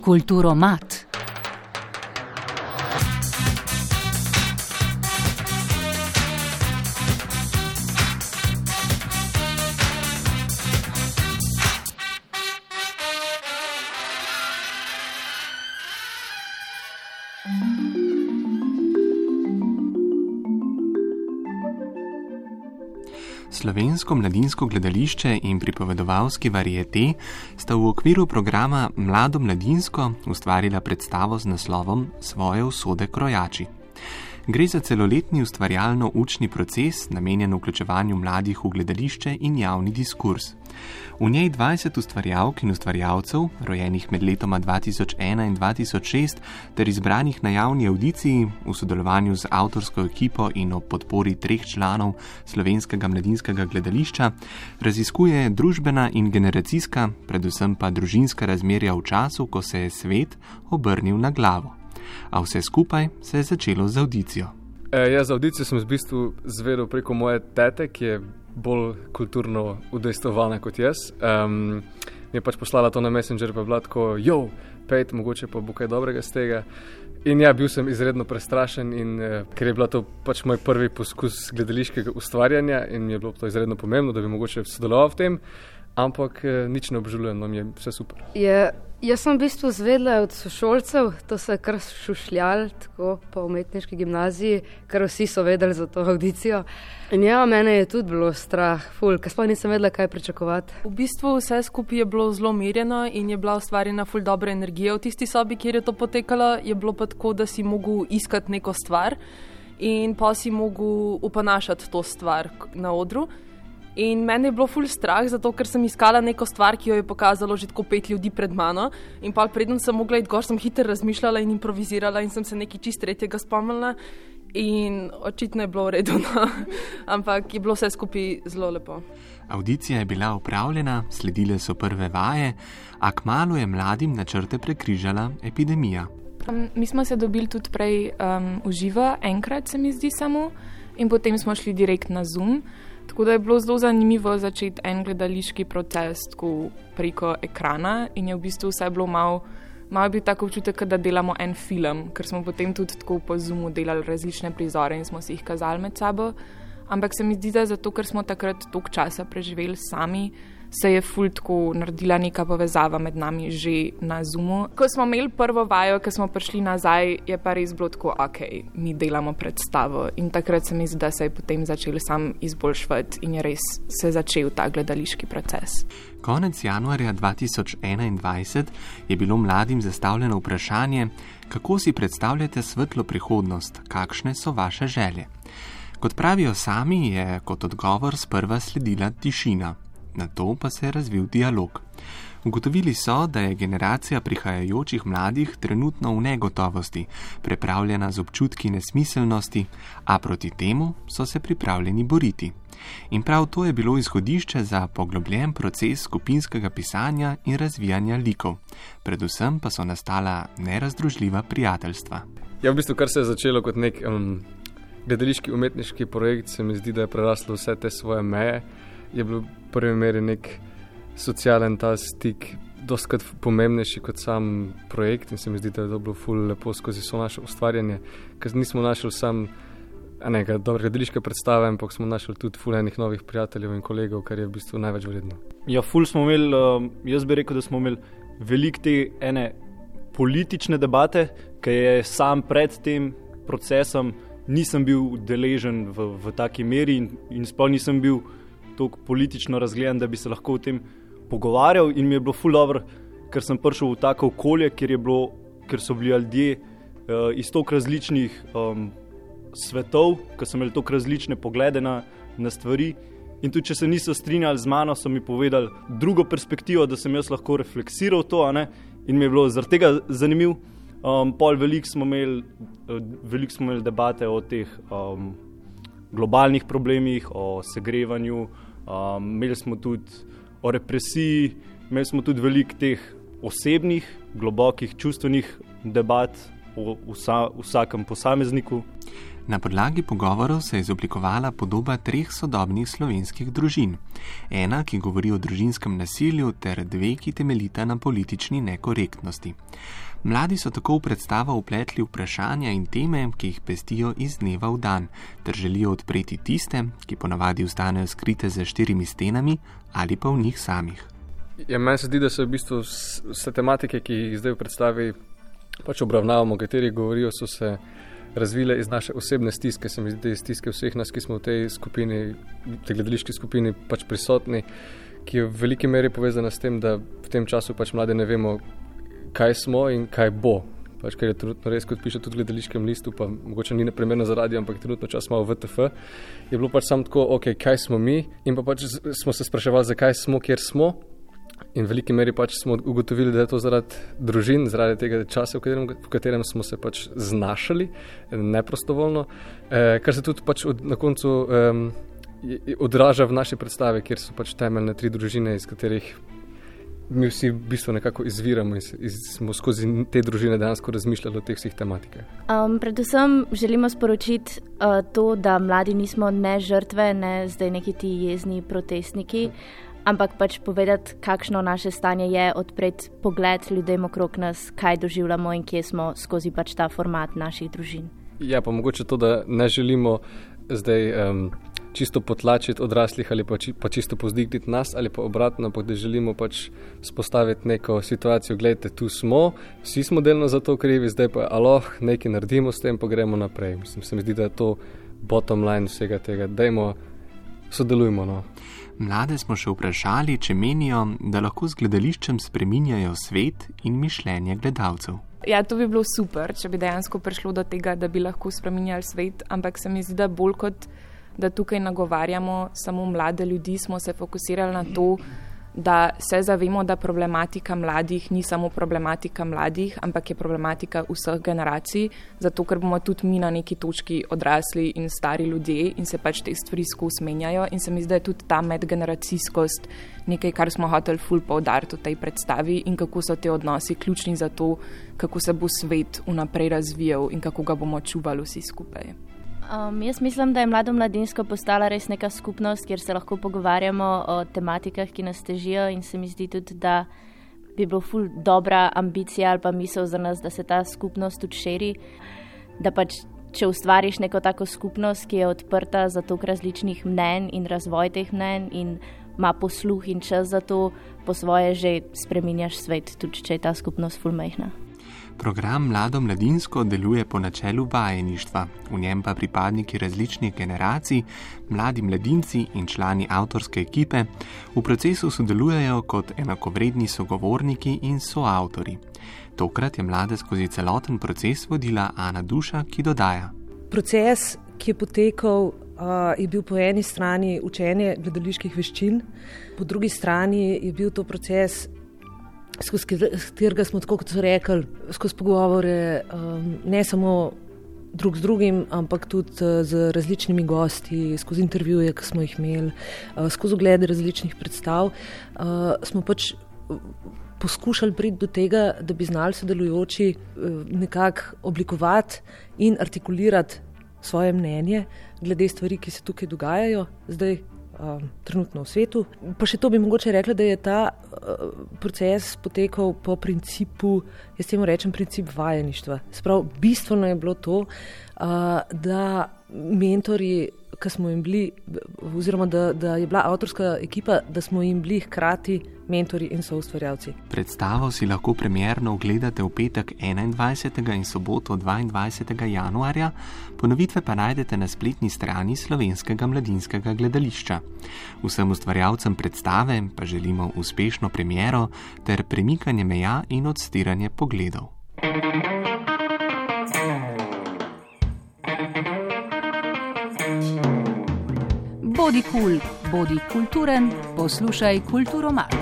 Kulturo mat. Slovensko mladinsko gledališče in pripovedovalski variete sta v okviru programa Mlado mladinsko ustvarila predstavo z naslovom Svoje usode krojači. Gre za celoletni ustvarjalno-učni proces, namenjen vključevanju mladih v gledališče in javni diskurs. V njej 20 ustvarjalk in ustvarjalcev, rojenih med letoma 2001 in 2006, ter izbranih na javni audiciji v sodelovanju z avtorsko ekipo in ob podpori treh članov slovenskega mladinskega gledališča, raziskuje družbena in generacijska, predvsem pa družinska razmerja v času, ko se je svet obrnil na glavo. A vse skupaj se je začelo z audicijo. E, ja, za audicijo sem v bistvu zvedel preko moje tete, ki je bolj kulturno udejstvovana kot jaz. Um, mi je pač poslala to na Messenger, pa je bilo tako, jo, pet, mogoče pa bo kaj dobrega z tega. In ja, bil sem izredno prestrašen, in, eh, ker je bil to pač moj prvi poskus gledališkega ustvarjanja in mi je bilo to izredno pomembno, da bi mogoče sodeloval v tem, ampak eh, nič ne obžalujem, no mi je vse super. Je Jaz sem v bistvu zvedla od sošolcev, to so kar šušljali, tako po umetniški gimnaziji, ker vsi so vedeli za to audicijo. In ja, mene je tudi bilo strah, ful, ker sploh nisem vedela, kaj pričakovati. V bistvu vse skupaj je bilo zelo mirjeno in je bila ustvarjena ful dobra energija v tisti sobi, kjer je to potekalo. Je bilo pa tako, da si mogel iskati neko stvar in pa si mogel upanašati to stvar na odru. In meni je bilo ful strah, zato ker sem iskala neko stvar, ki jo je pokazalo že tako pet ljudi pred mano. In pa predtem sem mogla iti gor, sem hitro razmišljala in improvizirala in sem se nekaj čist tretjega spomnila. In očitno je bilo v redu, no. ampak je bilo vse skupaj zelo lepo. Audicija je bila upravljena, sledile so prve vaje, a kmalo je mladim načrte prekrižala epidemija. Mi smo se dobili tudi prej um, v živo, enkrat se mi zdi samo, in potem smo šli direkt na Zoom. Tako da je bilo zelo zanimivo začeti en gledališki proces preko ekrana in je v bistvu vse bilo malo. Malo je bil tako občutek, da delamo en film, ker smo potem tudi tako po zumu delali različne prizore in smo si jih kazali med sabo. Ampak se mi zdi, da zato, ker smo takrat toliko časa preživeli sami, se je fultko naredila neka povezava med nami že na Zumu. Ko smo imeli prvo vajo, ki smo prišli nazaj, je pa res bilo tako, ok, mi delamo predstavo. In takrat se mi zdi, da se je potem začel sam izboljšati in je res se začel ta gledališki proces. Konec januarja 2021 je bilo mladim zastavljeno vprašanje, kako si predstavljate svetlo prihodnost, kakšne so vaše želje. Kot pravijo sami, je kot odgovor sprva sledila tišina na to pa se je razvil dialog. Ugotovili so, da je generacija prihajajočih mladih trenutno v negotovosti, prepravljena z občutki nesmiselnosti, a proti temu so se pripravljeni boriti. In prav to je bilo izhodišče za poglobljen proces skupinskega pisanja in razvijanja likov, predvsem pa so nastala nerazdružljiva prijateljstva. Ja, v bistvu, kar se je začelo kot nek um, gledališki umetniški projekt, se mi zdi, da je preraslo vse te svoje meje je bil v prvi meri nek socialen ta stik, doskrat pomembnejši kot sam projekt in se mi zdi, da je to bilo ful lepo skozi vse naše ustvarjanje, ker nismo našli sam enega dobrega deliške predstave, ampak smo našli tudi ful enih novih prijateljev in kolegov, kar je v bistvu največ vredno. Ja, ful smo imeli, um, jaz bi rekel, da smo imeli veliko te ene politične debate, ki je sam pred tem procesom nisem bil deležen v, v taki meri in, in sploh nisem bil tako politično razgledan, da bi se lahko o tem pogovarjal. In mi je bilo ful dobro, ker sem prišel v tako okolje, kjer, bilo, kjer so bili ljudje uh, iz tako različnih um, svetov, ki so imeli tako različne poglede na, na stvari. In tudi, če se niso strinjali z mano, so mi povedali drugo perspektivo, da sem jaz lahko refleksiral to. In mi je bilo zaradi tega zanimivo. Um, pol veliko smo, uh, velik smo imeli debate o teh um, globalnih problemih, o segrevanju, Um, imeli smo tudi o represiji, imeli smo tudi veliko teh osebnih, globokih čustvenih debat o vsa, vsakem posamezniku. Na podlagi pogovorov se je izoblikovala podoba treh sodobnih slovenskih družin. Ena, ki govori o družinskem nasilju, ter dve, ki temeljita na politični nekorektnosti. Mladi so tako v predstavo upletli vprašanja in teme, ki jih pestijo iz dneva v dan, ter želijo odpreti tiste, ki ponavadi ostanejo skrite za štirimi stenami ali pa v njih samih. Ja, meni se zdi, da so v bistvu vse tematike, ki jih zdaj v predstavi pač obravnavamo, o katerih govorijo, so se razvile iz naše osebne stiske, se mi zdi, iz stiske vseh nas, ki smo v tej skupini, tej gledališki skupini, pač prisotni, ki je v veliki meri povezana s tem, da v tem času pač mlade ne vemo, kaj smo in kaj bo. Pač, ker je trenutno res, kot piše tudi v gledališkem listu, pa mogoče ni neprimerno za radio, ampak trenutno čas malo VTF, je bilo pač samo tako, ok, kaj smo mi? In pa pač smo se spraševali, zakaj smo, kjer smo. In v veliki meri pač smo ugotovili, da je to zaradi družin, zaradi tega časa, v katerem, v katerem smo se pač znašali, neprostovoljno, eh, kar se tudi pač od, na koncu eh, odraža v naši predstavi, kjer so pač temeljne tri družine, iz katerih mi vsi v bistvu nekako izviramo in iz, smo skozi te družine dejansko razmišljali o teh vseh tematikah. Um, predvsem želimo sporočiti uh, to, da mladi nismo ne žrtve, ne zdaj neki ti jezni protestniki. Hm ampak pač povedati, kakšno naše stanje je, odpreti pogled ljudem okrog nas, kaj doživljamo in kje smo skozi pač ta format naših družin. Ja, pa mogoče to, da ne želimo zdaj um, čisto potlačiti odraslih ali pa, či, pa čisto pozdigniti nas, ali pa obratno, ampak da želimo pač spostaviti neko situacijo, gledajte, tu smo, vsi smo delno za to krivi, zdaj pa aloh, nekaj naredimo s tem, pa gremo naprej. Mislim, se mi zdi, da je to bottom line vsega tega, dajmo, sodelujmo. No. Mlade smo še vprašali, če menijo, da lahko z gledališčem spreminjajo svet in mišljenje gledalcev. Ja, to bi bilo super, če bi dejansko prišlo do tega, da bi lahko spremenjali svet, ampak se mi zdi, da bolj kot da tukaj nagovarjamo samo mlade ljudi, smo se fokusirali na to, da se zavemo, da problematika mladih ni samo problematika mladih, ampak je problematika vseh generacij, zato ker bomo tudi mi na neki točki odrasli in stari ljudje in se pač te stvari skozi menjajo. In se mi zdi, da je tudi ta medgeneracijskost nekaj, kar smo hoteli ful poudariti v tej predstavi in kako so te odnosi ključni za to, kako se bo svet vnaprej razvijal in kako ga bomo čuvali vsi skupaj. Um, jaz mislim, da je mlado mladinsko postala res neka skupnost, kjer se lahko pogovarjamo o tematikah, ki nas težijo, in se mi zdi tudi, da bi bilo ful dobra ambicija ali pa misel za nas, da se ta skupnost tudi širi. Da pač, če ustvariš neko tako skupnost, ki je odprta za tok različnih mnen in razvoj teh mnen in ima posluh in čas za to, po svoje že spreminjaš svet, tudi če je ta skupnost ful mehna. Program Mlado Mladinsko deluje po načelu vajeništva, v njem pa pripadniki različnih generacij, mladi mladinci in člani avtorske ekipe v procesu sodelujejo kot enakovredni sogovorniki in soavtori. Tokrat je mlade skozi celoten proces vodila Ana Duša, ki dodaja. Proces, ki je potekal, je bil po eni strani učenje gledaliških veščin, po drugi strani je bil to proces skozi katerega smo, kot so rekli, skozi pogovore, um, ne samo drug z drugim, ampak tudi uh, z različnimi gosti, skozi intervjuje, ki smo jih imeli, uh, skozi oglede različnih predstav, uh, smo pač poskušali priti do tega, da bi znali sodelujoči nekako oblikovati in artikulirati svoje mnenje glede stvari, ki se tukaj dogajajo. Zdaj, um, trenutno v svetu. Pa še to bi mogoče rekla, da je ta uh, proces potekal po principu, jaz temu rečem, princip vajeništva. Sprav, bistveno je bilo to, uh, da mentori ki smo jim bili, oziroma da, da je bila avtorska ekipa, da smo jim bili hkrati mentori in soustvarjalci. Predstavo si lahko premjerno ogledate v petek 21. in soboto 22. januarja, ponovitve pa najdete na spletni strani slovenskega mladinskega gledališča. Vsem ustvarjalcem predstave pa želimo uspešno premjero ter premikanje meja in odstiranje pogledov. Bodi kul, cool, bodi kulturen, poslušaj kulturo mat.